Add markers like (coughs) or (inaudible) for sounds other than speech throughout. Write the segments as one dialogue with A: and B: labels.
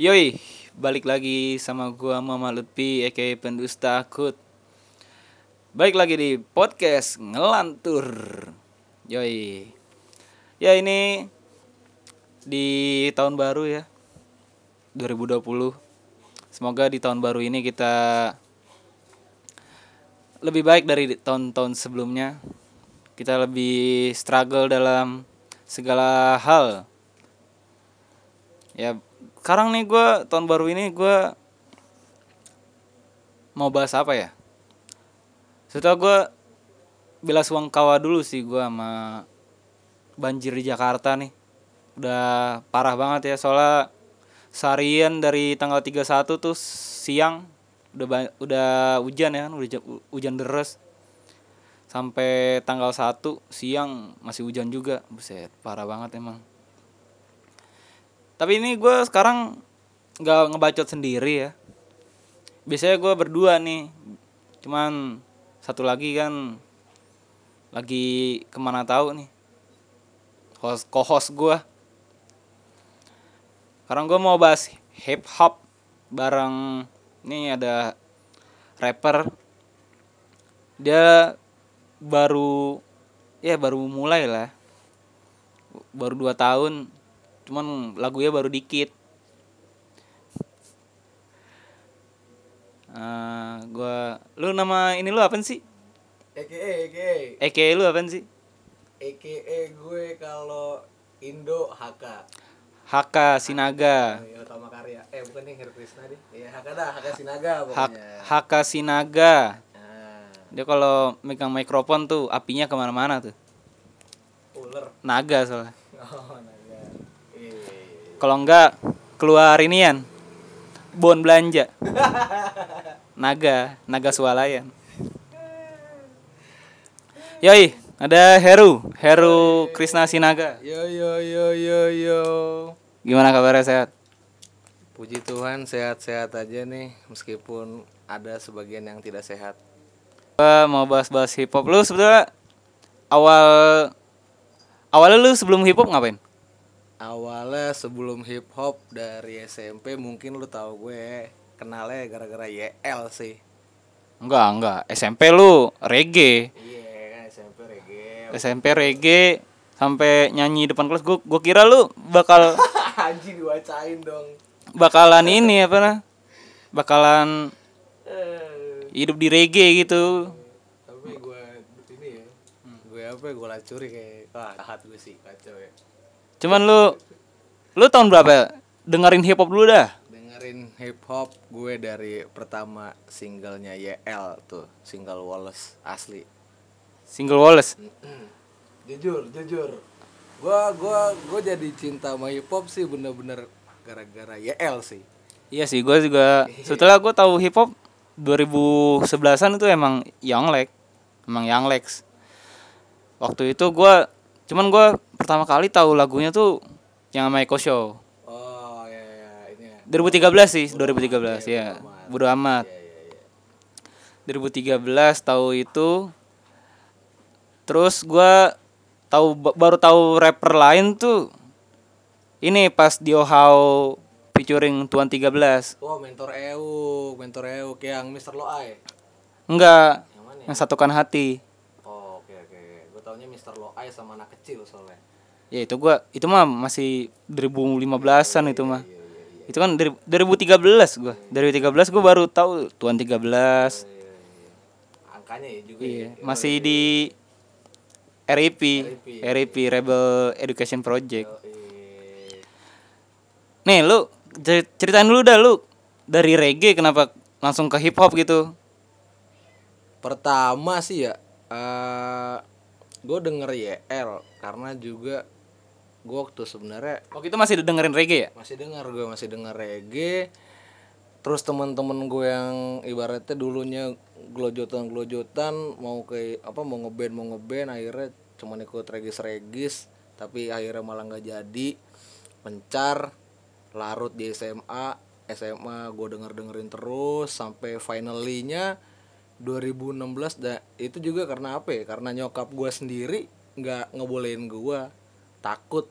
A: Yoi, balik lagi sama gua Mama Lutfi aka Pendusta Akut. Balik lagi di podcast ngelantur. Yoi. Ya ini di tahun baru ya. 2020. Semoga di tahun baru ini kita lebih baik dari tahun-tahun sebelumnya. Kita lebih struggle dalam segala hal. Ya, sekarang nih gue tahun baru ini gue mau bahas apa ya? Setelah gue bila Suangkawa dulu sih gue sama banjir di Jakarta nih. Udah parah banget ya soalnya seharian dari tanggal 31 tuh siang udah udah hujan ya kan udah ja- hujan deras sampai tanggal 1 siang masih hujan juga buset parah banget emang tapi ini gue sekarang nggak ngebacot sendiri ya. Biasanya gue berdua nih cuman satu lagi kan lagi ke mana tahu nih host co-host gue sekarang gue mau bahas hip hop bareng ini ada rapper. Dia baru ya baru mulai lah. Baru dua tahun cuman lagunya baru dikit Eh, gua lu nama ini lu apa sih
B: EKE, EKE,
A: Eke lu apa sih
B: EKE gue kalau Indo HK.
A: HK Sinaga
B: Ya, utama karya. Eh bukan nih Heru Krishna deh. Iya HK dah, HK Sinaga pokoknya.
A: HK Sinaga
B: Nah,
A: dia kalau megang mikrofon tuh apinya ke mana-mana tuh
B: ular.
A: naga soalnya
B: Oh, naga.
A: Kalau enggak keluar inian bon belanja. Naga naga swalayan. Yoi ada Heru. Heru Krisna Sinaga.
B: Yo yo yo yo yo.
A: gimana kabarnya? Sehat?
B: Puji Tuhan sehat-sehat aja nih meskipun ada sebagian yang tidak sehat.
A: gua mau bahas-bahas hip hop. Lu sebetulnya awal awalnya lu sebelum hip hop ngapain
B: Awalnya sebelum hip hop dari SMP mungkin lu tahu gue kenalnya gara-gara YL sih.
A: enggak enggak SMP lu reggae
B: Iya SMP reggae.
A: SMP reggae sampai nyanyi depan kelas gua gua kira lu bakal (laughs)
B: Anjing dibacain dong.
A: bakalan ini apa nah bakalan
B: Eh,
A: hidup di reggae gitu
B: tapi gue ini ya. Gue apa gue lacuri kayak wah jahat gue sih kacau ya.
A: Cuman lu lu tahun berapa dengerin hip hop dulu dah
B: Dengerin hip hop gue dari pertama singlenya YL tuh, single Wallace asli.
A: single Wallace
B: jujur, jujur. Gua gua gua jadi cinta sama hip hop sih bener-bener gara-gara YL sih.
A: iya sih gua juga setelah gua tahu hip hop 2011an itu emang Young Lex emang Young Lex waktu itu gua cuman gua pertama kali tahu lagunya tuh yang sama Eko Show
B: Oh ya ya ini ya.
A: 2013 sih 2013 ya bodo amat
B: Iya iya iya.
A: 2013 tahu itu terus gua tahu ba- baru tahu rapper lain tuh ini pas Dio How featuring Tuan 13
B: Oh mentor EU, mentor EU kayak yang Mr. Loai.
A: enggak
B: Yang mana ya?
A: yang satukan hati
B: Oh oke oke. Gue taunya Mr. Loai sama anak kecil soalnya.
A: ya itu gua itu mah masih 2015an itu mah
B: Iya iya iya.
A: itu kan dari 2013 gua dari 2013 gua baru tahu Tuan 13
B: Iya, iya, iya. Angkanya ya juga
A: iya
B: ya.
A: masih di RIP
B: RIP,
A: Rebel Education Project. Nih lu cer- ceritain dulu dah lu dari reggae kenapa langsung ke hip hop gitu?
B: Pertama sih ya, eh gue denger YL karena juga gue waktu sebenarnya
A: Waktu itu masih dengerin reggae ya?
B: masih dengar gue masih denger reggae. Terus teman-teman gue yang ibaratnya dulunya gelojotan gelojotan mau ke apa mau ngeband mau ngeband akhirnya cuman ikut regis regis tapi akhirnya malah nggak jadi. Pencar larut di SMA SMA gue denger dengerin terus sampai finally-nya 2016 da, itu juga karena apa ya? Karena nyokap gue sendiri nggak ngebolehin gue takut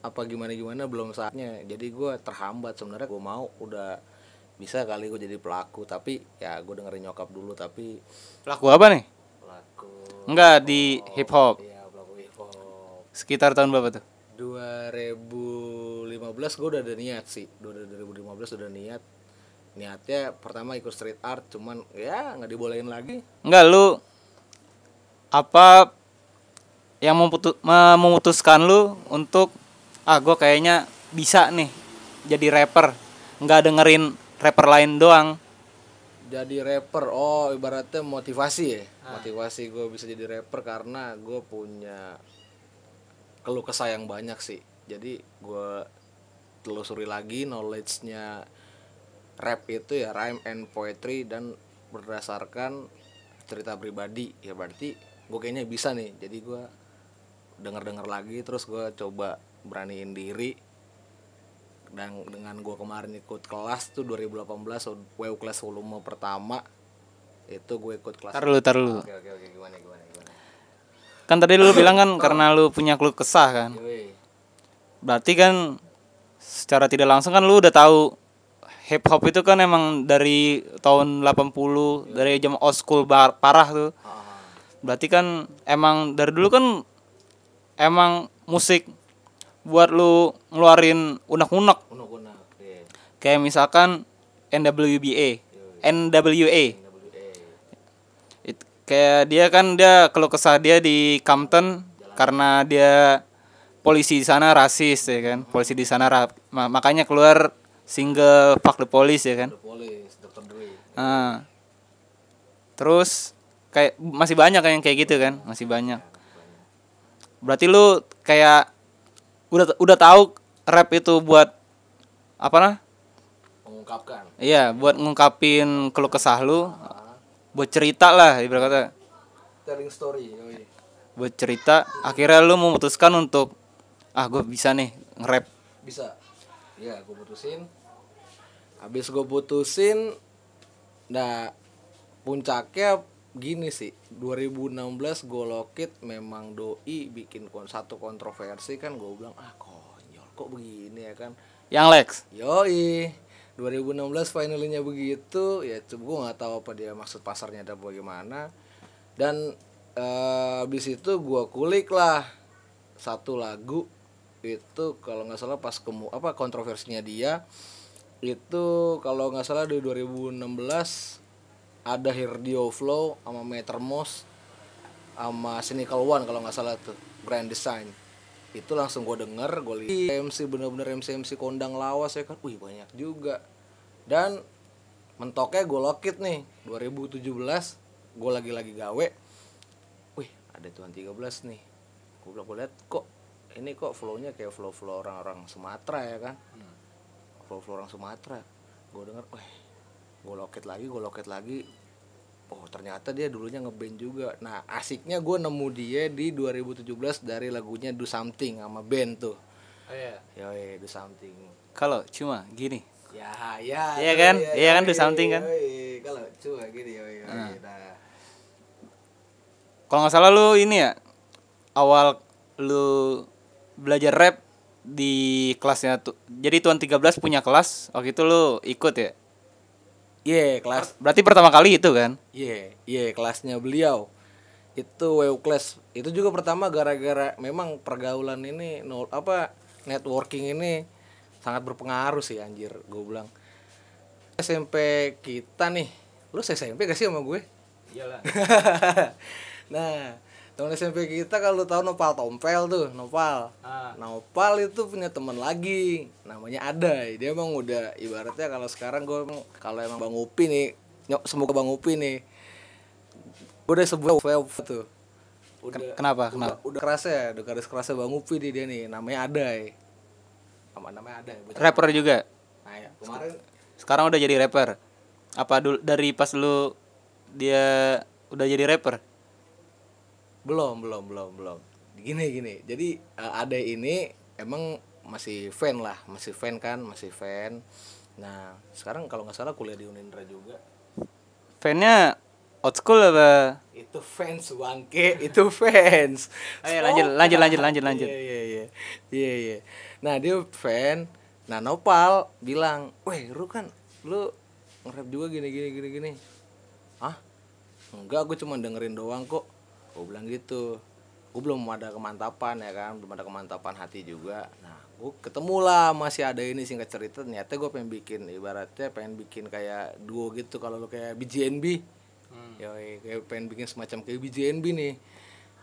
B: apa gimana gimana belum saatnya. Jadi gue terhambat sebenarnya. Gue mau udah bisa kali gue jadi pelaku tapi ya gue dengerin nyokap dulu tapi
A: Pelaku apa nih?
B: pelaku.
A: Enggak di hip hop.
B: iya pelaku hip hop.
A: Sekitar tahun berapa tuh?
B: 2015 gue udah ada niat sih. Udah 2015 udah niat niatnya pertama ikut street art cuman ya nggak dibolehin lagi.
A: Enggak lu apa yang memutu- me- memutuskan lu untuk ah gue kayaknya bisa nih jadi rapper. Nggak dengerin rapper lain doang.
B: Jadi rapper oh ibaratnya motivasi ya? Motivasi gue bisa jadi rapper karena gue punya keluh kesah yang banyak sih. Jadi gue telusuri lagi knowledge-nya rap itu ya rhyme and poetry dan berdasarkan cerita pribadi. Ya berarti gue kayaknya bisa nih. Jadi gue denger denger lagi terus gue coba beraniin diri. Dan dengan gue kemarin ikut kelas tuh 2018 WU kelas volume pertama itu gue ikut kelas
A: tar lu tar lu.
B: Oke oke oke. Gimana gimana gimana?
A: Kan tadi lu bilang kan karena lu punya keluh kesah kan. Berarti kan secara tidak langsung kan lu udah tahu hip hop itu kan emang dari tahun 80 dari jam old school bar- parah tuh.
B: Ah,
A: berarti kan emang dari dulu kan emang musik buat lu ngeluarin unek-unek.
B: Unek-unek iya.
A: kayak misalkan NWBA NWA. It- kayak dia kan dia kalau kesah dia di Compton karena dia polisi di sana rasis ya kan? Polisi di sana makanya keluar single Fuck the Police ya kan?
B: The Police Dr. Dre
A: Nah, terus kayak masih banyak yang kayak gitu kan? Masih banyak. Berarti lu kayak udah udah tahu rap itu buat apa nah?
B: Mengungkapkan.
A: Iya buat ngungkapin keluh kesah lu. Buat cerita lah ibarat kata.
B: Telling story yoi.
A: buat cerita akhirnya lu memutuskan untuk ah gue bisa nih nge-rap.
B: Bisa ya gue putusin. Habis gue putusin nah puncaknya gini sih. 2016 gue lokit memang doi bikin kon satu kontroversi kan gue bilang ah konyol kok begini ya kan?
A: Yang Lex?
B: Yoi 2016 finalnya begitu ya coba gue nggak tahu apa dia maksud pasarnya ada bagaimana. Dan eh, habis itu gue kulik lah satu lagu itu kalau nggak salah pas kemu apa kontroversinya dia itu kalau nggak salah di 2016 ada Herdio Flow sama Metermos sama Cynical One kalau nggak salah tuh Grand Design. Itu langsung gue denger gue lihat. MC bener-bener MC MC kondang lawas ya kan. Wih banyak juga. Dan mentoknya gue lokit nih 2017 gue lagi-lagi gawe. Wih ada Tuhan 13 nih. Gue bilang gue liat kok ini kok flownya kayak flow flow orang-orang Sumatera ya kan? Flow flow orang Sumatera. Gue denger wih gue loket lagi gue loket lagi. Oh ternyata dia dulunya ngeband juga. Nah asiknya gue nemu dia di 2017 dari lagunya Do Something sama band tuh.
A: Oh, iya.
B: Yoi, Do Something.
A: Kalau cuma gini?
B: Ya ya
A: Iya kan?
B: ya,
A: Iya kan, Do Something kan?
B: kalau cuma gini yoi, yoi. nah.
A: Kalau nggak salah lu ini ya awal lu belajar rap di kelasnya tuh jadi tuan 13 punya kelas waktu itu lu ikut ya
B: Iya kelas
A: berarti pertama kali itu kan
B: Iya, iya kelasnya beliau. Itu WU class. Itu juga pertama gara-gara memang pergaulan ini no, apa networking ini sangat berpengaruh sih anjir, gue bilang. SMP kita nih. Lu SMP gak sih sama gue?
A: iyalah (laughs)
B: nah, teman SMP kita kalau tahu Nopal Tompel tuh, Nopal.
A: Ah.
B: Nopal itu punya teman lagi, namanya Adai. Dia emang udah ibaratnya kalau sekarang gue kalau emang Bang Upi nih, nyok semoga Bang Upi nih. Gue udah sebuah wave tuh. Udah
A: kenapa kenapa
B: udah kerasa, udah keras kerasa Bang Upi di dia nih, namanya Adai. Nama namanya Adai. bocah.
A: rapper juga
B: Nah, ya, kemarin
A: sekarang udah jadi rapper apa dulu dari pas lu dia udah jadi rapper
B: belum belum belum belum. Gini gini. Jadi eh, ade ini emang masih fan lah masih fan kan masih fan. Nah sekarang kalau nggak salah kuliah di Unindra juga.
A: Fannya old school apa?
B: Itu fans bangke. Itu fans. (laughs)
A: Ayo, lanjut,
B: Stop.
A: lanjut, lanjut, lanjut, lanjut.
B: iya iya iya. Iya iya. Nah dia fan. Nah Nopal bilang weh lu kan lu nge-rap juga gini gini gini gini. Ah enggak gue cuma dengerin doang kok gue bilang gitu. Gue belum ada kemantapan ya kan? Belum ada kemantapan hati juga. Nah gue ketemu lah masih ada ini singkat cerita. Ternyata gue pengen bikin ibaratnya pengen bikin kayak duo gitu. Kalau lu kayak BJNB Yoi, kayak pengen bikin semacam kayak BJNB nih.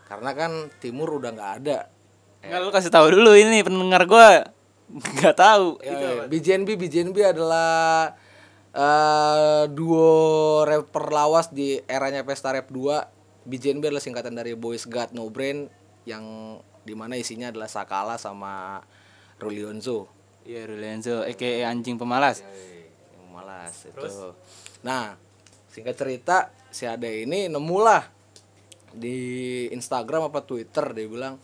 B: Karena kan timur udah nggak ada.
A: Enggak lu kasih tahu dulu ini pendengar gua. (laughs) Nggak tahu.
B: Ya, BJNB BJNB adalah eh duo rapper lawas di eranya Pesta Rap 2. BJNB adalah singkatan dari Boys Got No Brain yang di mana isinya adalah Sakala sama Rulionzo.
A: Iya, Rulenzo, aka anjing pemalas.
B: Yang malas itu. Nah, singkat cerita si Ade ini nemulah di Instagram apa Twitter dia bilang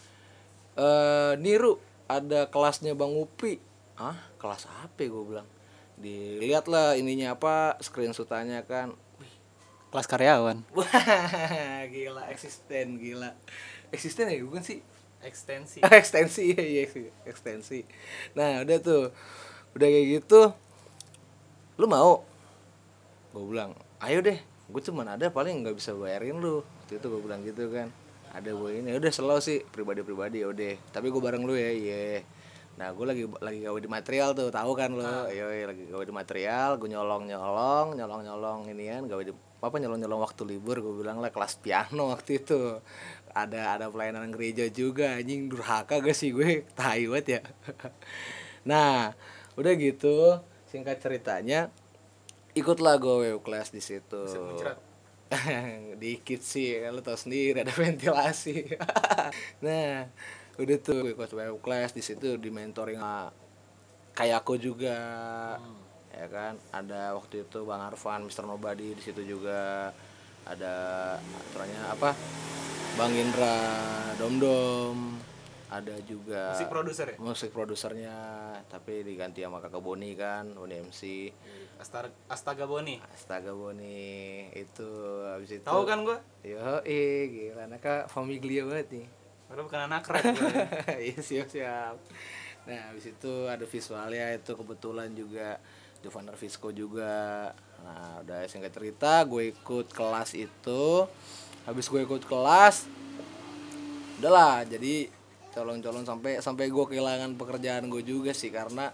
B: eh Niru ada kelasnya Bang Upi. Ah, kelas apa gue bilang. Dilihat lah ininya apa screenshotannya kan.
A: Kelas karyawan. (laughs)
B: Wah, gila eksisten gila. Eksisten ya bukan sih?
A: Ekstensi. (laughs)
B: ekstensi ya iya sih, ekstensi nah udah tuh udah kayak gitu lu mau gue bilang ayo deh gue cuman ada paling nggak bisa bayarin lu waktu itu gue bilang gitu kan ada gue ini udah selalu sih pribadi pribadi ya udah tapi gue bareng lu ya iya nah gue lagi lagi gawe di material tuh tahu kan lo iya lagi gawe di material gue nyolong nyolong nyolong nyolong inian gawe di apa nyolong nyolong waktu libur gue bilang lah kelas piano waktu itu. Ada ada pelayanan gereja juga anjing durhaka gak sih gue? (laughs) Tai banget ya. (laughs) Nah udah gitu singkat ceritanya ikutlah gue kelas di situ. (laughs) Dikit sih lu tau sendiri ada ventilasi. Nah udah tuh gue ikut web class di situ di mentoring kayak aku juga ya kan ada waktu itu bang Arfan Mister Nobody di situ juga ada aturannya apa bang Indra Dom Dom ada juga
A: Musik produser ya?
B: musik produsernya tapi diganti sama kakak Boni kan Boni MC
A: Astaga, Astaga Boni.
B: Astaga Boni itu habis itu
A: Tahu kan gua?
B: Yo, eh gila anak familia banget nih.
A: Padahal bukan anak rap gua. (laughs)
B: Iya siap siap. Nah habis itu ada visualnya itu kebetulan juga Jovaner Visco juga. Nah udah singkat cerita gue ikut kelas itu. Habis gue ikut kelas, udahlah jadi colong-colong sampai sampai gue kehilangan pekerjaan gue juga sih karena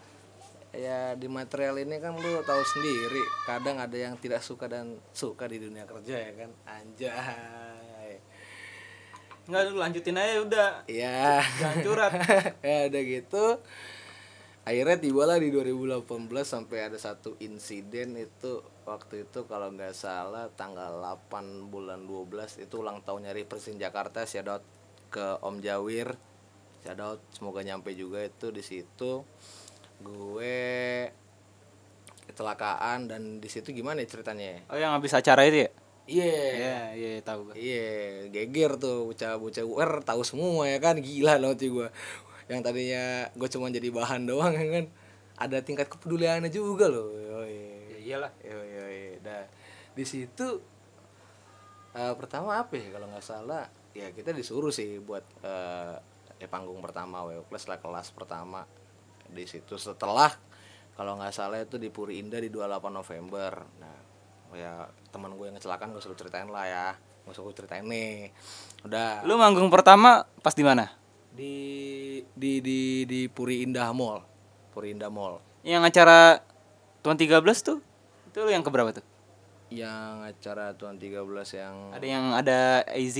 B: ya di material ini kan lu tahu sendiri kadang ada yang tidak suka dan suka di dunia kerja ya kan anjay
A: Enggak lu lanjutin aja udah.
B: Iya.
A: Jangan curhat. (laughs)
B: ya udah gitu. Akhirnya tibalah di 2018 sampai ada satu insiden itu waktu itu kalau nggak salah tanggal 8 bulan 12 itu ulang tahunnya Represent Jakarta shout ke Om Jawir. Shout semoga nyampe juga itu di situ. Gue kecelakaan dan di situ gimana ya ceritanya?
A: Oh yang habis acara itu ya?
B: Iya.
A: Iya, iya tahu gua.
B: Iya, geger tuh bocah-bocah UR tahu semua ya kan gila loh tuh gue. Yang tadinya gue cuma jadi bahan doang ya kan. Ada tingkat kepeduliannya juga loh. Yoi.
A: Ya iyalah.
B: Yoi, yoi. Nah, di situ eh, pertama apa ya kalau nggak salah ya kita disuruh sih buat eh ya panggung pertama WO Class lah kelas pertama di situ setelah kalau nggak salah itu di Puri Indah di 28 November. Nah, ya teman gue yang kecelakaan gue suruh ceritain lah ya. Gue suruh ceritain nih. Udah
A: Lu manggung pertama pas di mana?
B: Di di di di Puri Indah Mall. Puri Indah Mall.
A: Yang acara Tuan 13 tuh? Itu lu yang keberapa tuh?
B: Yang acara Tuan 13 yang
A: Ada yang ada AZ.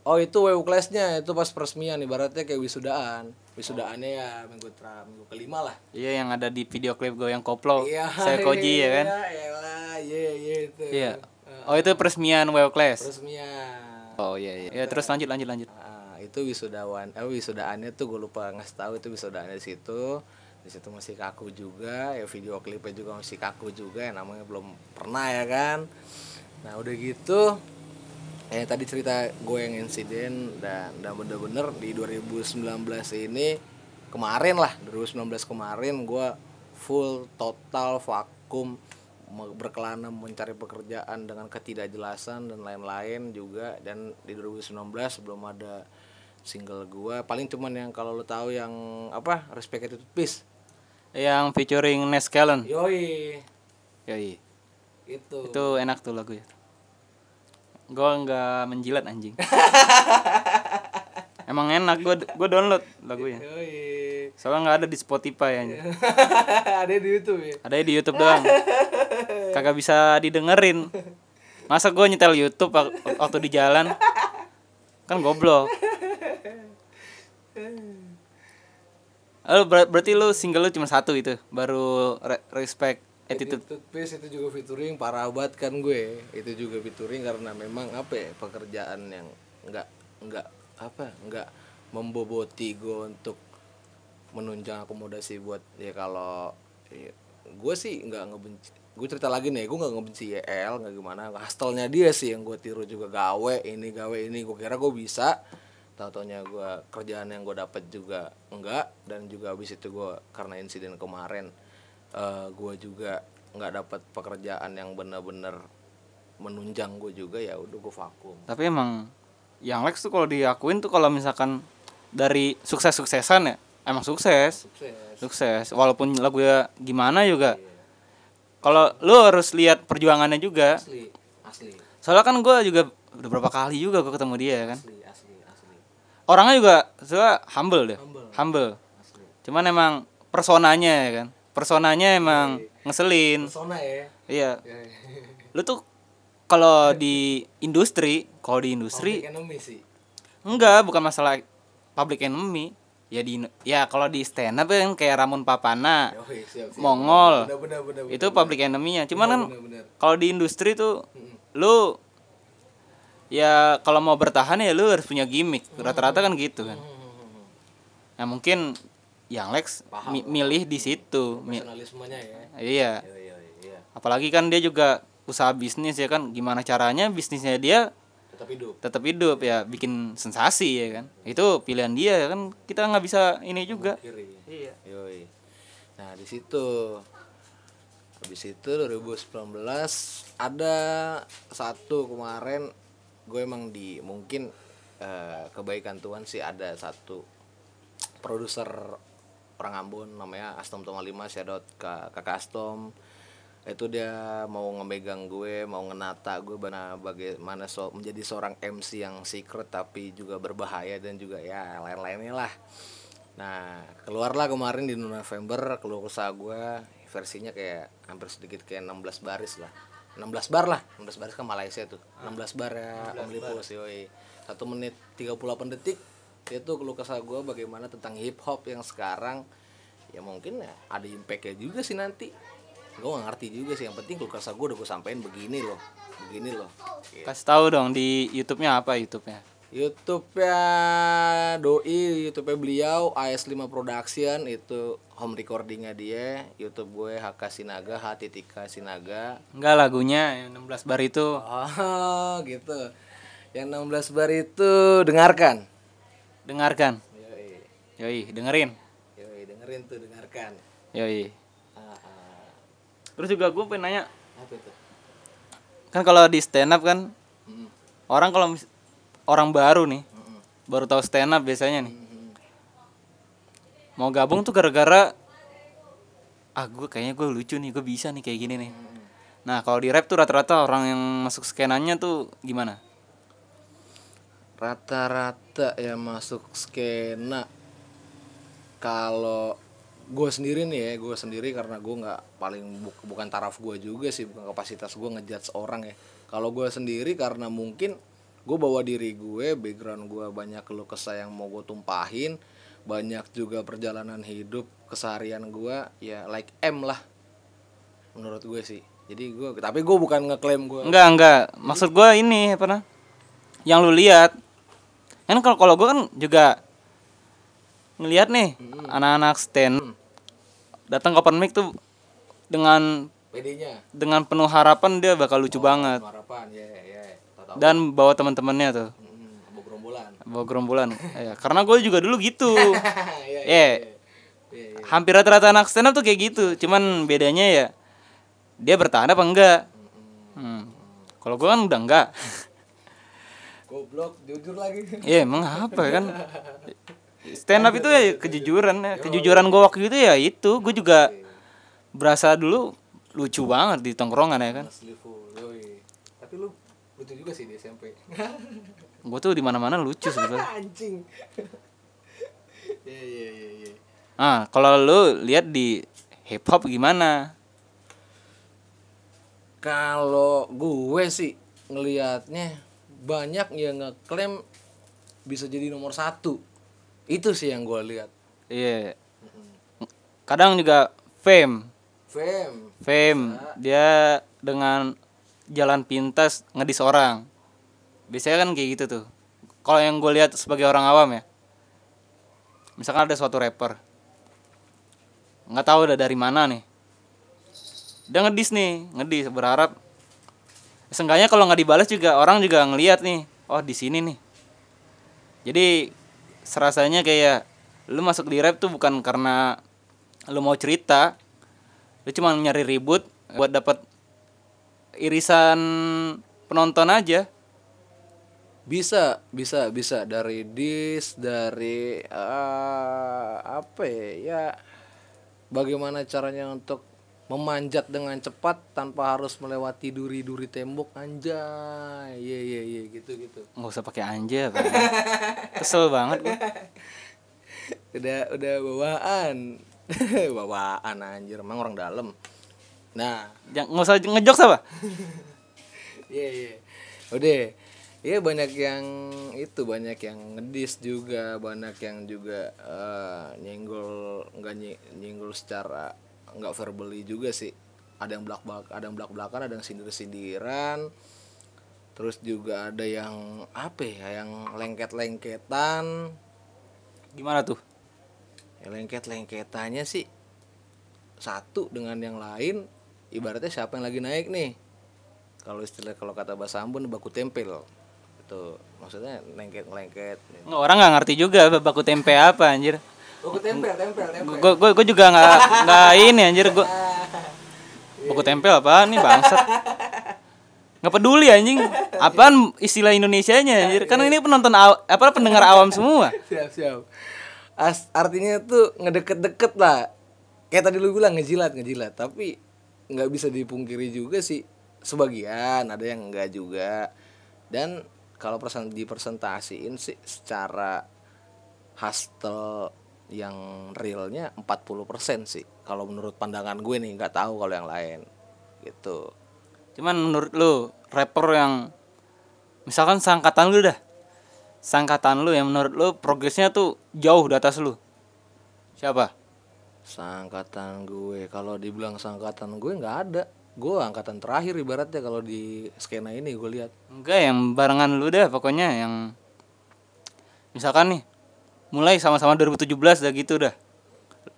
B: Oh itu WU class-nya itu pas peresmian ibaratnya kayak wisudaan. Wisudaannya ya minggu tra minggu kelima lah.
A: Iya yang ada di video klip gue yang koplo.
B: Iya.
A: Saya Koji ya kan? (laughs)
B: Iya, iya iya itu.
A: Iya. Oh itu peresmian WO Class.
B: Peresmian.
A: Oh iya iya. Ya terus lanjut lanjut lanjut.
B: Ah, itu wisudawan eh wisudaannya tuh gue lupa ngasih tahu itu wisudaannya di situ. Di situ masih kaku juga ya video klipnya juga masih kaku juga ya namanya belum pernah ya kan? Nah udah gitu eh tadi cerita gue yang insiden dan dan bener-bener di 2019 ini kemarin lah 2019 kemarin gue full total vakum berkelana mencari pekerjaan dengan ketidakjelasan dan lain-lain juga dan di 2019 belum ada single gua paling cuman yang kalau lo tahu yang apa respect itu peace
A: Yang featuring Nes Callen.
B: yoi
A: Yoi.
B: itu
A: Itu enak tuh lagu ya. Gua nggak menjilat anjing. (laughs) Emang enak gua gua download lagunya.
B: yoi
A: Soalnya nggak ada di Spotify aja. (laughs)
B: ada di YouTube ya
A: Ada di YouTube doang. Kagak bisa didengerin. Masa gue nyetel YouTube wak- waktu di jalan? Kan goblok. Lalu ber- berarti lu single lu cuma satu itu, baru re- respect attitude.
B: Attitude Peace itu juga featuring parah banget kan gue. Itu juga featuring karena memang apa ya pekerjaan yang nggak nggak apa nggak memboboti gue untuk menunjang akomodasi buat ya kalau ya, gue sih nggak ngebenci gue cerita lagi nih gue nggak ngebenci YL nggak gimana. Hustle-nya dia sih yang gue tiru juga. Gawe ini gawe ini gue kira gue bisa tau taunya gue kerjaan yang gue dapet juga enggak dan juga habis itu gue karena insiden kemarin eh gue juga nggak dapat pekerjaan yang bener-bener menunjang gue juga ya udah gue vakum
A: Tapi emang yang Lex tuh kalau diakuin tuh kalau misalkan dari sukses-suksesan ya, emang sukses.
B: sukses
A: Sukses. Walaupun lagunya gimana juga. Kalau lu harus lihat perjuangannya juga.
B: asli asli
A: Soalnya kan gue juga udah berapa kali juga gue ketemu dia kan.
B: asli asli asli
A: Orangnya juga soalnya humble deh.
B: Humble.
A: Humble.
B: asli
A: Cuman emang personanya ya kan. Personanya emang ngeselin.
B: persona ya
A: Iya. (laughs) Lu tuh kalau di industri, kalau di industri
B: Public enemy sih
A: enggak, bukan masalah public enemy. Ya di ya kalau di stand up kan kayak Ramon Papana,
B: Yoi, siap, siap.
A: Mongol.
B: bener bener bener
A: itu public enemy-nya. Cuman kan
B: bener bener
A: kalau di industri tuh lu ya kalau mau bertahan ya lu harus punya gimmick. Rata-rata kan gitu kan. Nah, mungkin yang Lex mi- milih di situ.
B: Personalismenya ya
A: iya.
B: Yoi, yoi, iya
A: Apalagi kan dia juga usaha bisnis ya kan. Gimana caranya bisnisnya dia
B: tetap hidup
A: tetap hidup ya bikin sensasi ya kan. Itu pilihan dia ya kan. Kita nggak bisa ini juga.
B: kiri
A: Iya.
B: Yoi. Nah di situ habis itu 2019 ada satu kemarin gue emang di mungkin eh, kebaikan Tuhan sih ada satu produser orang Ambon namanya Astom Toma 5 shoutout ke Kakak Astom itu dia mau ngemegang gue mau ngenata gue bana bagaimana so, menjadi seorang MC yang secret tapi juga berbahaya dan juga ya lain-lainnya lah Nah, keluarlah kemarin di November keluar usaha gue versinya kayak hampir sedikit kayak 16 baris lah. 16 bar lah, 16 baris kan Malaysia tuh. 16 bar ya Om Lipus yoi. 1 menit 38 detik itu keluh kesah gue bagaimana tentang hip hop yang sekarang ya mungkin ya ada impactnya juga sih nanti gue gak ngerti juga sih yang penting keluh kesah gue udah gue sampein begini loh begini loh Gitu.
A: Kasih tahu dong di YouTube-nya apa YouTube-nya?
B: YouTube-nya Doi, YouTube-nya beliau AS5 Production itu home recordingnya dia. YouTube gue HK Sinaga, H titika Sinaga.
A: Enggak lagunya yang 16 bar itu.
B: Oh, gitu. Yang 16 bar itu dengarkan.
A: Dengarkan.
B: Yoi.
A: Yoi, dengerin.
B: Yoi, dengerin tuh, dengarkan.
A: Yoi.
B: Ah, ah.
A: Terus juga gue pengen nanya,
B: Apa itu?
A: kan kalau di stand up kan
B: Mm,
A: orang kalau mis- orang baru nih, baru tahu stand up biasanya nih. Mau gabung tuh gara-gara ah gue kayaknya gue lucu nih, gue bisa nih kayak gini nih. Nah, kalau di rap tuh rata-rata orang yang masuk skenanya tuh gimana?
B: rata-rata yang masuk skena kalau gue sendiri nih ya gue sendiri karena gue nggak paling bu- bukan taraf gue juga sih bukan kapasitas gue ngejudge orang ya kalau gue sendiri karena mungkin gue bawa diri gue background gue banyak keluh kesah yang mau gue tumpahin banyak juga perjalanan hidup keseharian gue ya like M lah. Menurut gue sih. Jadi gue tapi gue bukan ngeklaim gue
A: Enggak, enggak. Maksud gue ini apa nah? Yang lu lihat. Kan kalau kalau gue kan juga ngelihat nih anak-anak stand datang ke open mic tuh dengan
B: PD-nya
A: dengan penuh harapan dia bakal lucu banget.
B: harapan ya ya tahu
A: dan bawa teman-temannya tuh.
B: Hmm, Abu gerombolan.
A: bawa gerombolan. Ya, karena gue juga dulu gitu. (laughs)
B: Iya, iya,
A: eh
B: iya. Iya, iya.
A: hampir rata-rata anak stand up tuh kayak gitu. Cuman bedanya ya dia bertahan apa enggak? Hmm. kalau gue kan udah enggak.
B: Goblok jujur lagi.
A: Iya emang apa kan? Stand up itu ya kejujuran ya. kejujuran gue waktu itu ya itu. Gue juga berasa dulu lucu banget di tongkrongan ya kan.
B: Asli full yoi. tapi lu lucu juga sih di SMP
A: gue (laughs) tuh di mana mana lucu sebetulnya. (laughs)
B: Anjing. Iya iya iya iya.
A: Ah kalau lu lihat di hip hop gimana?
B: Kalau gue sih ngelihatnya banyak yang ngeklaim bisa jadi nomor satu. Itu sih yang gue lihat.
A: Iya. Kadang juga fame.
B: Fame.
A: Fame. Dia dengan jalan pintas ngedis orang. Biasanya kan kayak gitu tuh. Kalau yang gue lihat sebagai orang awam ya misalkan ada suatu rapper nggak tahu udah dari mana nih. Dia ngedis nih ngedis berharap. Seenggaknya kalau nggak dibalas juga orang juga ngelihat nih oh di sini nih. Jadi serasanya kayak lu masuk di rap tuh bukan karena lu mau cerita lu cuma nyari ribut buat dapat irisan penonton aja.
B: Bisa bisa bisa. Dari dis dari eh, apa ya, ya bagaimana caranya untuk memanjat dengan cepat tanpa harus melewati duri-duri tembok anjay. Iya iya iya gitu gitu.
A: Nggak usah pakai anja Pak. kesel banget gua.
B: udah udah bawaan. (laughs) Bawaan anjir. Emang orang dalam nah.
A: Jangan nggak usah ngejokes apa? (laughs)
B: Iya iya. Udah. Iya banyak yang itu banyak yang ngedis juga banyak yang juga eh, nyenggol nggak nye- nyenggol secara nggak verbally juga sih. Ada yang belak belak ada yang belak belakan ada yang sindir sindiran terus juga ada yang apa ya yang lengket lengketan
A: gimana tuh?
B: Ya lengket lengketannya sih satu dengan yang lain ibaratnya siapa yang lagi naik nih? Kalau istilah kalau kata bahasa Ambon baku tempel itu maksudnya lengket lengket.
A: Orang nggak ngerti juga baku tempe apa anjir.
B: Baku tempel tempel tempel.
A: Gue gue gue juga nggak nggak ini anjir gue baku tempel apa nih bangsat? Nggak peduli anjing. Apaan istilah Indonesianya anjir? Kan ini penonton aw- apa pendengar awam semua.
B: Siap siap. As, artinya tuh ngedeket-deket lah. Kayak tadi lu bilang ngejilat ngejilat. Tapi nggak bisa dipungkiri juga sih. Sebagian ada yang enggak juga. Dan kalau persen dipresentasiin sih secara hustle yang realnya 40% sih. Kalau menurut pandangan gue nih nggak tahu kalau yang lain. Gitu.
A: Cuman menurut lu rapper yang misalkan sangkatan lu dah. Sangkatan lu yang menurut lu progresnya tuh jauh di atas lu. Siapa
B: Sangkatan gue kalau dibilang sangkatan gue nggak ada. Gue angkatan terakhir ibaratnya kalau di skena ini gue lihat.
A: enggak yang barengan lu dah pokoknya yang misalkan nih mulai sama-sama 2017 dah gitu dah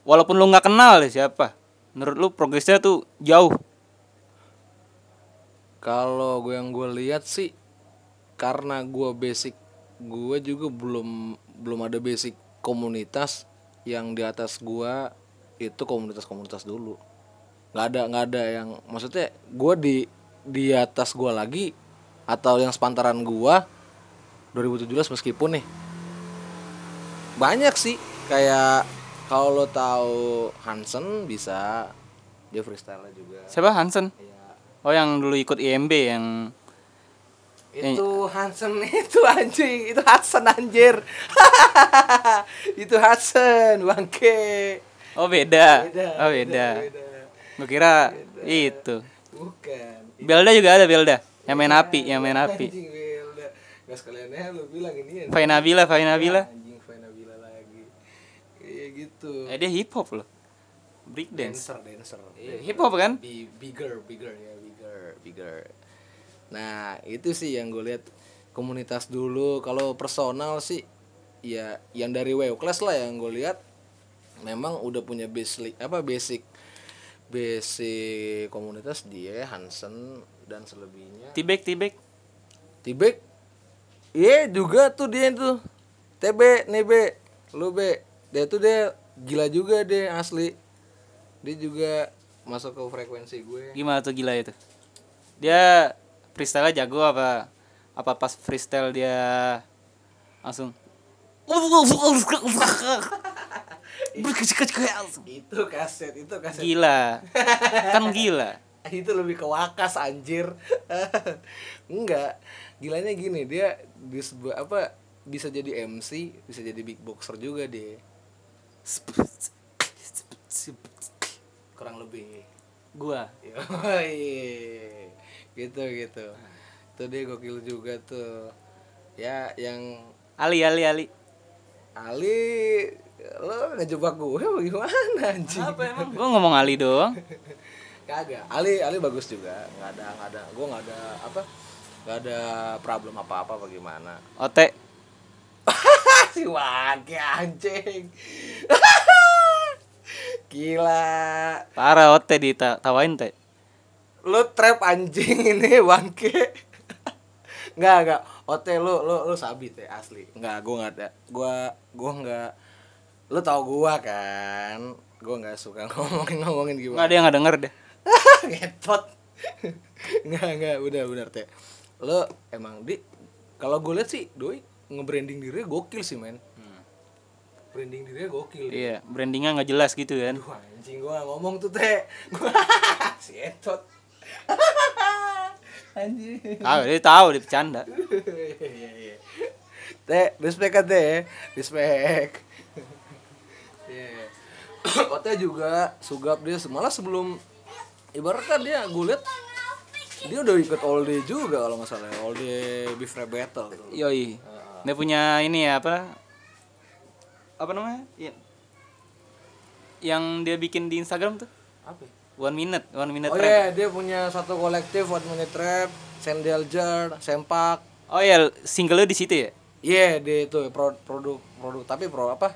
A: walaupun lu nggak kenal deh siapa menurut lu progresnya tuh jauh
B: Kalau gue yang gue lihat sih karena gue basic gue juga belum belum ada basic komunitas yang di atas gue itu komunitas-komunitas dulu. nggak ada nggak ada yang maksudnya gue di di atas gue lagi atau yang sepantaran gue 2017 meskipun nih banyak sih. Kayak kalau lo tahu Hansen bisa dia freestyle juga.
A: Siapa? Hansen?
B: Iya.
A: oh yang dulu ikut IMB yang
B: itu Hansen (laughs) itu anjing itu Hansen anjir. (laughs) Itu Hansen bangke
A: oh beda, oh beda,
B: beda.
A: Gua kira itu.
B: Bukan.
A: Belda juga ada Belda. Yang main api yang main api.
B: anjing Wilda nggak sekalian ya lu bilang ini ya
A: Fai Nabila Fai Nabila
B: anjing Fai Nabila lagi. Kayak gitu.
A: Eh dia hip hop loh. Break dance
B: dancer dancer.
A: Hip hop kan?
B: Bi- bigger bigger ya bigger bigger. Nah itu sih yang gue lihat komunitas dulu. Kalau personal sih ya yang dari WO class lah yang gue lihat memang udah punya basic apa basic basic komunitas dia Hansen dan selebihnya.
A: Tibek tibek.
B: Tibek? Iya juga tuh dia tuh TB Nebe lu be dia tuh dia gila juga deh asli. Dia juga masuk ke frekuensi gue.
A: Gimana tuh gila itu? Dia freestyle jago apa? Apa pas freestyle dia langsung
B: itu kaset itu kaset
A: gila. Kan gila. (laughs)
B: itu lebih ke wakas anjir (laughs) enggak gilanya gini dia di sebuah apa bisa jadi MC bisa jadi big boxer juga dia kurang lebih
A: Gua.
B: Yoi. gitu gitu itu dia gokil juga tuh ya yang
A: Ali Ali Ali.
B: Ali lo ngejebak gue apa gimana anjing?
A: Apa emang? Gua ngomong Ali doang. (laughs)
B: kagak Ali Ali bagus juga. Nggak ada nggak ada gue nggak ada apa nggak ada problem apa apa bagaimana
A: Ote. (laughs)
B: si Waki anjing. (laughs) Gila.
A: Parah Ote ditawain teh.
B: lu trap anjing ini Wangke nggak nggak. Ote lu lu lu sabit ya asli. Nggak gue nggak ada. Gue gue nggak lu tau gue kan? Gue nggak suka (laughs) ngomongin ngomongin gimana
A: ada yang nggak denger deh. (laughs)
B: ngetot. Nggak nggak. Udah benar teh lo emang di kalau gue lihat sih doi nge-branding diri gokil sih men. Branding dirinya gokil.
A: Iya, brandingnya nggak jelas gitu kan.
B: Aduh anjing gue gak ngomong tuh teh (laughs) Gua si etot anjing.
A: Tahu, dia tahu dia bercanda.
B: Iya, iya. teh respect kan teh respect. Iya. Kota juga sugap dia malah sebelum ibaratnya dia gue liat dia udah ikut all day juga kalau nggak salah ya. all day beef rap battle tuh
A: Yoi. Dia punya ini ya apa? Apa namanya? Ya. Yang dia bikin di Instagram tuh.
B: apa ya?
A: One minute, one minute
B: oh
A: rap.
B: iya dia punya satu kolektif one minute rap sandal jar sempak
A: Oh iya, single lu di situ ya?
B: Iya dia itu pro- produk produk tapi pro apa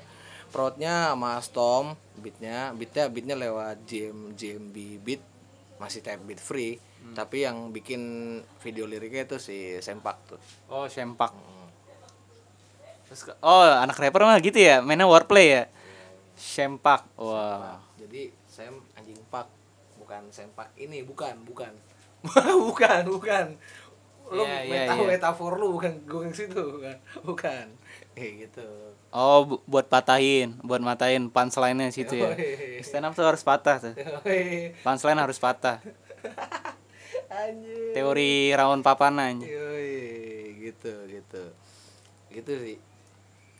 B: protnya sama Storm beatnya beatnya beatnya lewat JM JMB beat masih type beat free tapi yang bikin video liriknya itu si Sempak tuh
A: Oh, sempak. Terus ke- oh, anak rapper mah gitu ya, mainnya wordplay ya. Sempak. Wah.
B: jadi Sem anjing pak bukan Sempak ini bukan bukan (laughs) bukan bukan lu
A: Iya, iya,
B: meta
A: iya.
B: metafor lu bukan gue ke situ bukan bukan gitu
A: Oh, bu- buat patahin, buat matahin punchline-nya situ ya. Stand up tuh harus patah tuh. Punchline harus patah. (laughs)
B: anjing
A: Teori rawon papana anjing.
B: Yoi, gitu gitu gitu sih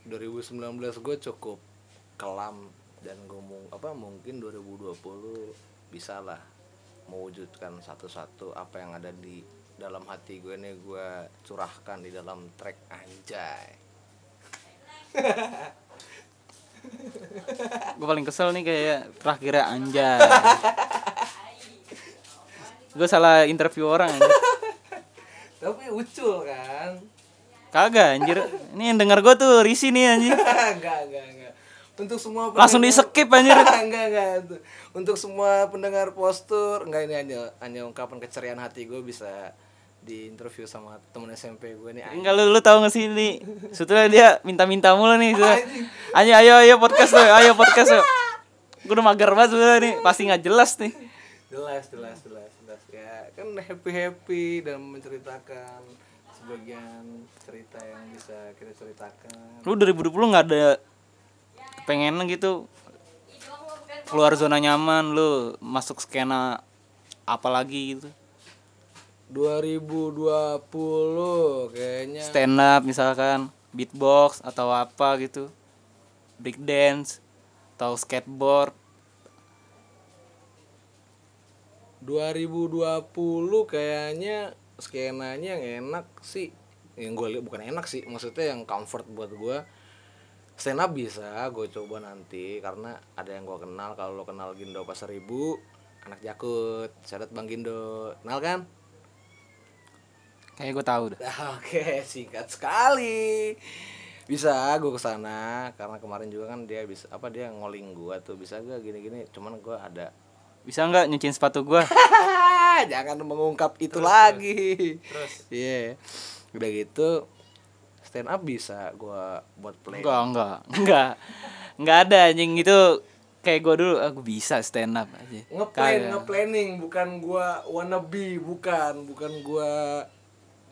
B: 2019 gue cukup kelam dan gue mau apa mungkin 2020 bisa lah mewujudkan satu-satu apa yang ada di dalam hati gue nih gue curahkan di dalam track anjay
A: Gue paling kesel nih kayak terakhirnya anjay. Gue salah interview orang anjir.
B: tapi ucul kan
A: Kagak anjir. Ini yang denger gue tuh risi nih anjir. (laughs)
B: enggak enggak enggak untuk semua
A: Langsung di
B: pendengar-
A: skip anjir. (laughs)
B: enggak enggak Untuk- untuk semua pendengar postur enggak ini hanya hanya ungkapan keceriaan hati gue bisa di interview sama temen SMP gue nih.
A: Enggak lu lu tahu gak sih ini? Sebetulnya dia minta-minta mulu nih. (laughs) Ayo ayo ayo podcast tuh, ayo podcast tuh. Gue udah mager banget sebenernya nih, pasti nggak jelas nih.
B: jelas jelas jelas jelas ya kan happy happy dan menceritakan sebagian cerita yang bisa kita ceritakan
A: Lu 2020 nggak ada pengen gitu keluar zona nyaman lu masuk skena apa lagi gitu
B: 2020 kayaknya.
A: Stand up misalkan beatbox atau apa gitu. Break dance atau skateboard.
B: 2020 kayaknya skenanya yang enak sih. Yang gue lihat bukan enak sih maksudnya yang comfort buat gue stand up bisa gue coba nanti karena ada yang gue kenal kalau lo kenal Gindo Pasar Ibu anak Jakut. Syarat Bang Gindo. Kenal kan
A: kayak gue tahu dah (laughs)
B: Oke, singkat sekali. Bisa gue ke sana karena kemarin juga kan dia bisa apa dia ngoling gua tuh bisa gak gini-gini. Cuman gua ada
A: bisa nggak nyuciin sepatu gua (laughs)
B: jangan mengungkap itu lagi. Terus. (laughs) Iya. Udah gitu stand up bisa gua buat play.
A: enggak enggak enggak enggak ada anjing itu kayak gue dulu aku bisa stand up aja
B: ngeplan ngeplanning bukan gua wannabe bukan bukan gua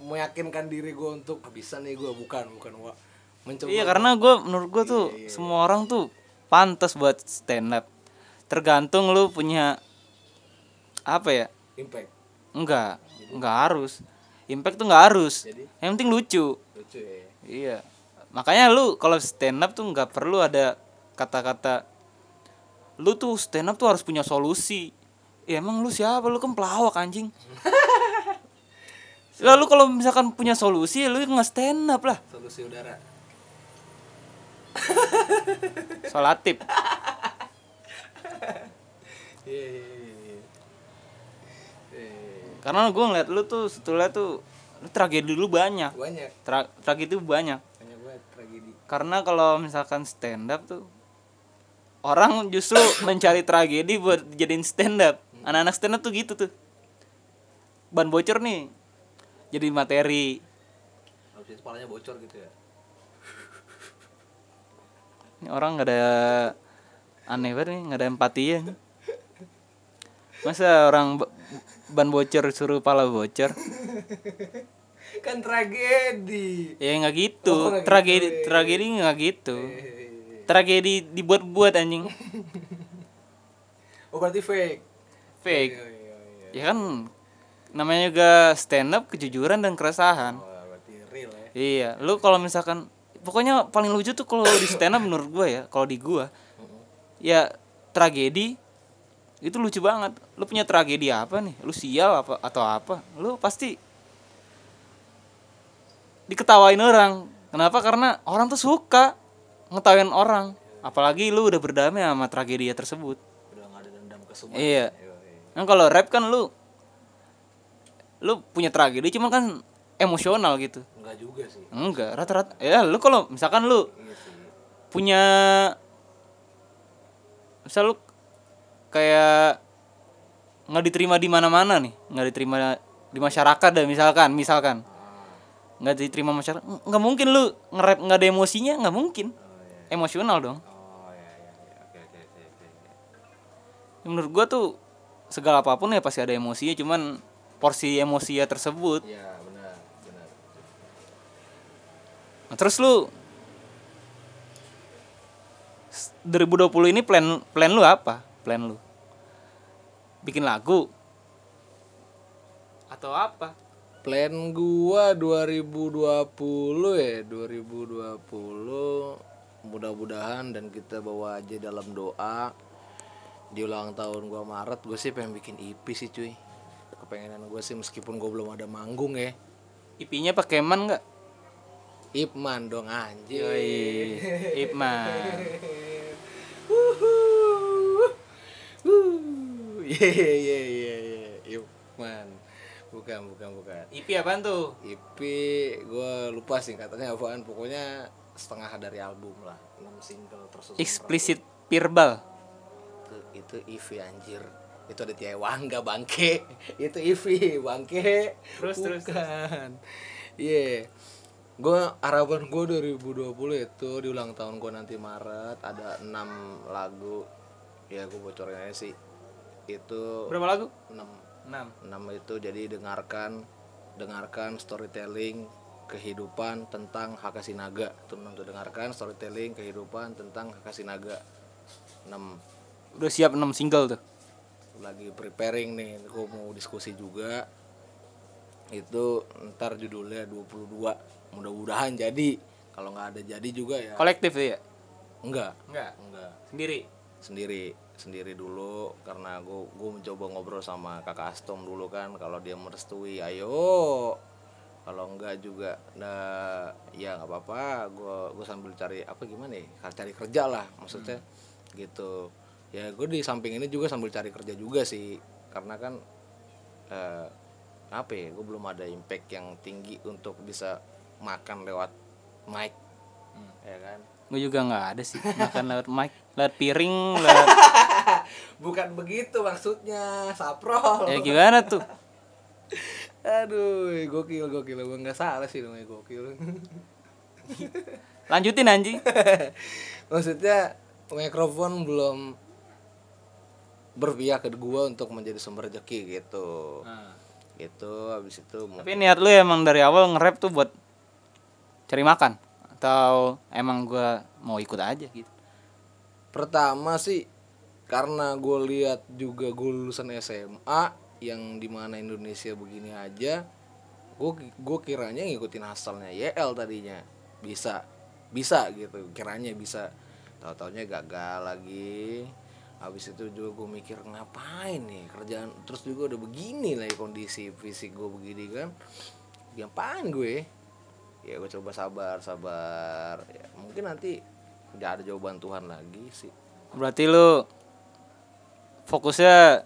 B: meyakinkan diri gua untuk "Ah, bisa nih gua. Bukan bukan gua mencoba
A: iya karena gue menurut gue tuh semua orang tuh pantas buat stand up. Tergantung lu punya apa ya?
B: Impact.
A: Enggak enggak harus. Impact tuh enggak harus.
B: Jadi?
A: yang penting lucu.
B: Lucu ya.
A: Iya. Makanya lu kalau stand up tuh nggak perlu ada kata-kata lu tuh stand up tuh harus punya solusi. Ya emang lu siapa? Lu kan pelawak anjing (laughs) lalu kalau misalkan punya solusi lu nggak stand up lah.
B: Solusi udara. (laughs)
A: Solatif (laughs)
B: iya iya iya
A: karena gue ngeliat lu tuh setelah tuh lu tragedi dulu banyak.
B: Banyak.
A: Tra- tragedi tuh banyak.
B: Banyak banget tragedi.
A: Karena kalau misalkan stand up tuh orang justru mencari tragedi buat jadiin stand up. Anak-anak stand up tuh gitu tuh. Ban bocor nih jadi materi.
B: Habis itu kepalanya bocor gitu ya.
A: Ini orang nggak ada aneh banget nih nggak ada empati ya. Masa orang ba- ban bocor suruh pala bocor?
B: Kan tragedi.
A: Ya nggak gitu.
B: Oh,
A: tragedi
B: gitu, iya.
A: tragedi nggak gitu.
B: Eh,
A: tragedi dibuat-buat anjing. (laughs)
B: Oh berarti fake?
A: Fake.
B: Iya iya iya.
A: Ya kan namanya juga stand up kejujuran dan keresahan.
B: Oh berarti real ya.
A: Iya lu kalau misalkan pokoknya paling lucu tuh kalau di stand up menurut gua ya kalau di gua ya tragedi itu lucu banget. Lu punya tragedi apa nih? Lu sial apa atau apa? Lu pasti diketawain orang. Kenapa? Karena orang tuh suka ngetawain orang. Apalagi lu udah berdamai sama tragedi tersebut.
B: Udah ada dendam ke semua
A: iya.
B: iya.
A: Kan kalau rap kan lu lu punya tragedi cuman kan emosional gitu.
B: enggak juga sih.
A: Enggak, rata-rata ya lu kalau misalkan lu
B: iya sih.
A: punya misal lu kayak nggak diterima di mana-mana nih, nggak diterima di masyarakat dah misalkan, misalkan. Nggak diterima masyarakat, nggak mungkin lu nge-rap nggak ada emosinya, nggak mungkin. Emosional dong.
B: oh iya iya iya. Oke oke oke oke.
A: Menurut gua tuh segala apa pun ya pasti ada emosinya, cuman porsi emosinya tersebut
B: iya benar benar
A: Nah, terus lu s- 2020 ini plan plan lu apa? Plan lu? Bikin lagu atau apa?
B: plan gua 2020 ya 2020 mudah-mudahan dan kita bawa aja dalam doa di ulang tahun gua Maret gue sih pengen bikin EP sih cuy kepengenan gue sih meskipun gue belum ada manggung ya.
A: IP-nya pakai man nggak?
B: Ipman dong anjir
A: Yoi, Ipman.
B: Ipman. Bukan bukan bukan.
A: IP apaan tuh?
B: EP gue lupa sih katanya apaan. Pokoknya setengah dari album lah. 6 single tersusun
A: Explicit
B: rapi. itu, itu EP anjir itu ada Tiai Wangga bangke. (laughs) Itu EP bangke.
A: Terus, terus,
B: bukan. Iya. Gue harapan gue 2020 itu di ulang tahun gue nanti Maret ada 6 lagu. Ya gue bocorin aja sih. Itu
A: Berapa lagu?
B: 6
A: 6.
B: 6 itu jadi dengarkan dengarkan storytelling kehidupan tentang Hakasinaga. Itu 6 tuh dengarkan storytelling kehidupan tentang Hakasinaga. 6
A: Udah siap 6 single tuh.
B: Lagi preparing nih aku mau diskusi juga. Itu ntar judulnya 22 mudah-mudahan jadi. Kalau nggak ada jadi juga ya.
A: Kolektif ya?
B: enggak.
A: Enggak.
B: enggak.
A: Sendiri.
B: sendiri sendiri dulu karena gue gue mencoba ngobrol sama kakak Astom dulu kan. Kalau dia merestui ayo. Kalau enggak juga nah ya nggak apa-apa. Gue gue sambil cari apa gimana ya? Cari kerja lah maksudnya. Gitu ya gue di samping ini juga sambil cari kerja juga sih karena kan eh, apa ya gue belum ada impact yang tinggi untuk bisa makan lewat mic ya kan
A: Gue juga nggak ada sih (laughs) makan lewat mic, lewat piring, lewat (laughs)
B: bukan begitu maksudnya saprol
A: ya gimana tuh? (laughs)
B: Aduh, gokil gokil emang nggak salah sih namanya gokil.
A: Lanjutin anjing.
B: Maksudnya mikrofon belum berpihak ke gua untuk menjadi sumber rezeki gitu. Gitu habis itu mau-
A: Tapi niat lu emang dari awal nge-rap tuh buat cari makan? Atau emang gua mau ikut aja gitu.
B: pertama sih karena gue lihat juga gue lulusan SMA yang di mana Indonesia begini aja gue gue kiranya ngikutin hasilnya YL tadinya. Bisa bisa gitu kiranya bisa. Tahu taunya gagal lagi habis itu juga gue mikir ngapain nih kerjaan? Terus juga udah begini lah kondisi fisik gue begini kan. Ngapain gue? Ya gue coba sabar sabar. Ya, mungkin nanti nggak ada jawaban Tuhan lagi sih.
A: Berarti lu fokusnya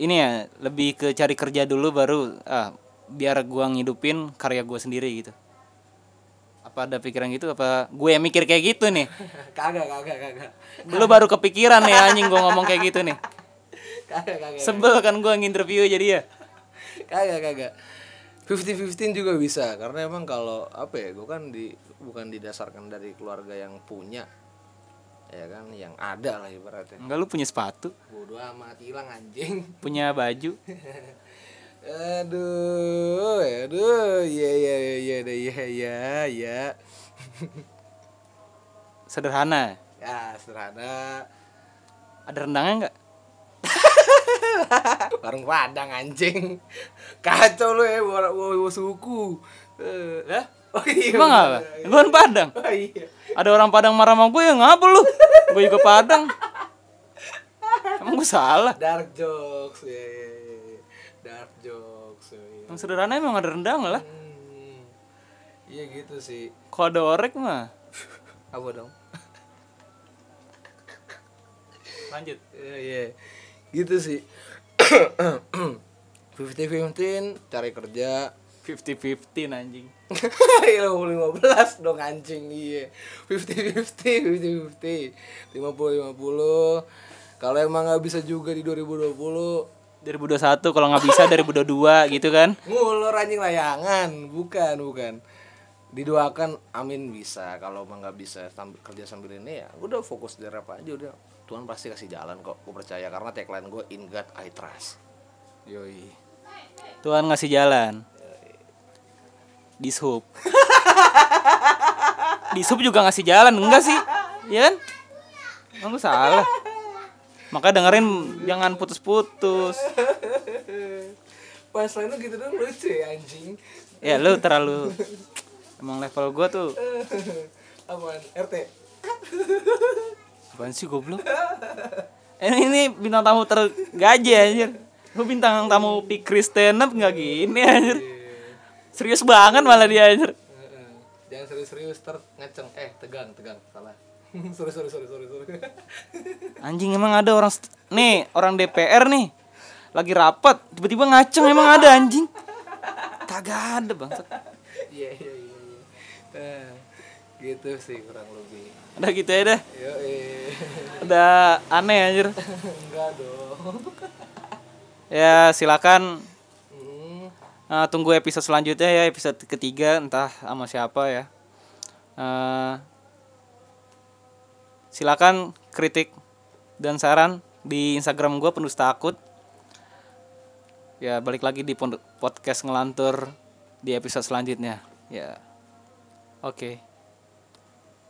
A: ini ya lebih ke cari kerja dulu baru ah biar gua ngidupin karya gua sendiri gitu. Apa ada pikiran gitu apa gue yang mikir kayak gitu nih? (laughs)
B: kagak kagak kagak
A: Lu baru kepikiran nih anjing gua ngomong kayak gitu nih. (laughs)
B: kagak kagak
A: Sebel kan gua nginterview jadi ya.
B: kagak kagak fifty fifteen juga bisa karena emang kalau apa ya gue kan di bukan didasarkan dari keluarga yang punya ya kan yang ada lah ibaratnya
A: Enggak lu punya sepatu,
B: bodoh amat hilang anjing
A: punya baju. (laughs)
B: aduh aduh ya ya ya ya ya ya ya
A: sederhana?
B: Ya sederhana.
A: Ada rendangnya nggak?
B: Warung padang anjing. Kacau lu ya war, suku. Eh,
A: eh?
B: oh, iya,
A: emang apa? Iya. gue padang?
B: Oh, iya.
A: ada orang padang marah sama gue ya ngapa lu. Gue juga padang. Emang gue salah.
B: Dark jokes ya dark jokes ya, ya.
A: Yang sederhana emang ada rendang lah.
B: Hmm. iya gitu sih
A: Kalau ada orek mah. (laughs)
B: apa dong
A: Lanjut.
B: Iya, iya. gitu sih (coughs) fifty fifteen cari kerja
A: 50-50 anjing. (laughs)
B: Iya lima belas dong anjing iya fifty fifty fifty fifty lima puluh lima puluh kalau emang nggak bisa juga di 2020
A: 2021 kalau nggak bisa 2022 gitu kan.
B: ngulur anjing layangan bukan bukan didoakan amin bisa kalau emang nggak bisa sambil, kerja sambil ini ya udah fokus di rap aja udah Tuhan pasti kasih jalan kok gue percaya karena tagline gue in God I trust yoi
A: Tuhan ngasih jalan. Dishub. (laughs) Dishub juga ngasih jalan enggak sih? Ya kan? Emang gue salah. Maka dengerin jangan putus-putus.
B: pas lain gitu dong lucu ya anjing
A: Ya lu terlalu emang level gua tuh
B: apaan RT
A: apaan sih goblok? Eh, ini bintang tamu tergaji anjir. Lu bintang tamu Pikri stand up enggak gini anjir. Serius banget malah dia anjir.
B: Jangan serius-serius ter ngeceng eh tegang tegang salah (laughs) sorry sorry sorry sorry sorry (laughs)
A: Anjing emang ada orang nih, orang DPR nih. Lagi rapat, tiba-tiba ngaceng emang ada anjing. Kagak ada, bangsat.
B: iya iya iya iya. Eh, gitu sih kurang lebih
A: Udah gitu ya dah.
B: yo eh
A: Udah aneh anjir. (laughs)
B: enggak dong
A: Ya, silakan eh, tunggu episode selanjutnya ya, episode ketiga entah sama siapa ya. Eh, silakan kritik dan saran di Instagram gue penuh takut. Ya, balik lagi di podcast ngelantur di episode selanjutnya. Ya. Oke.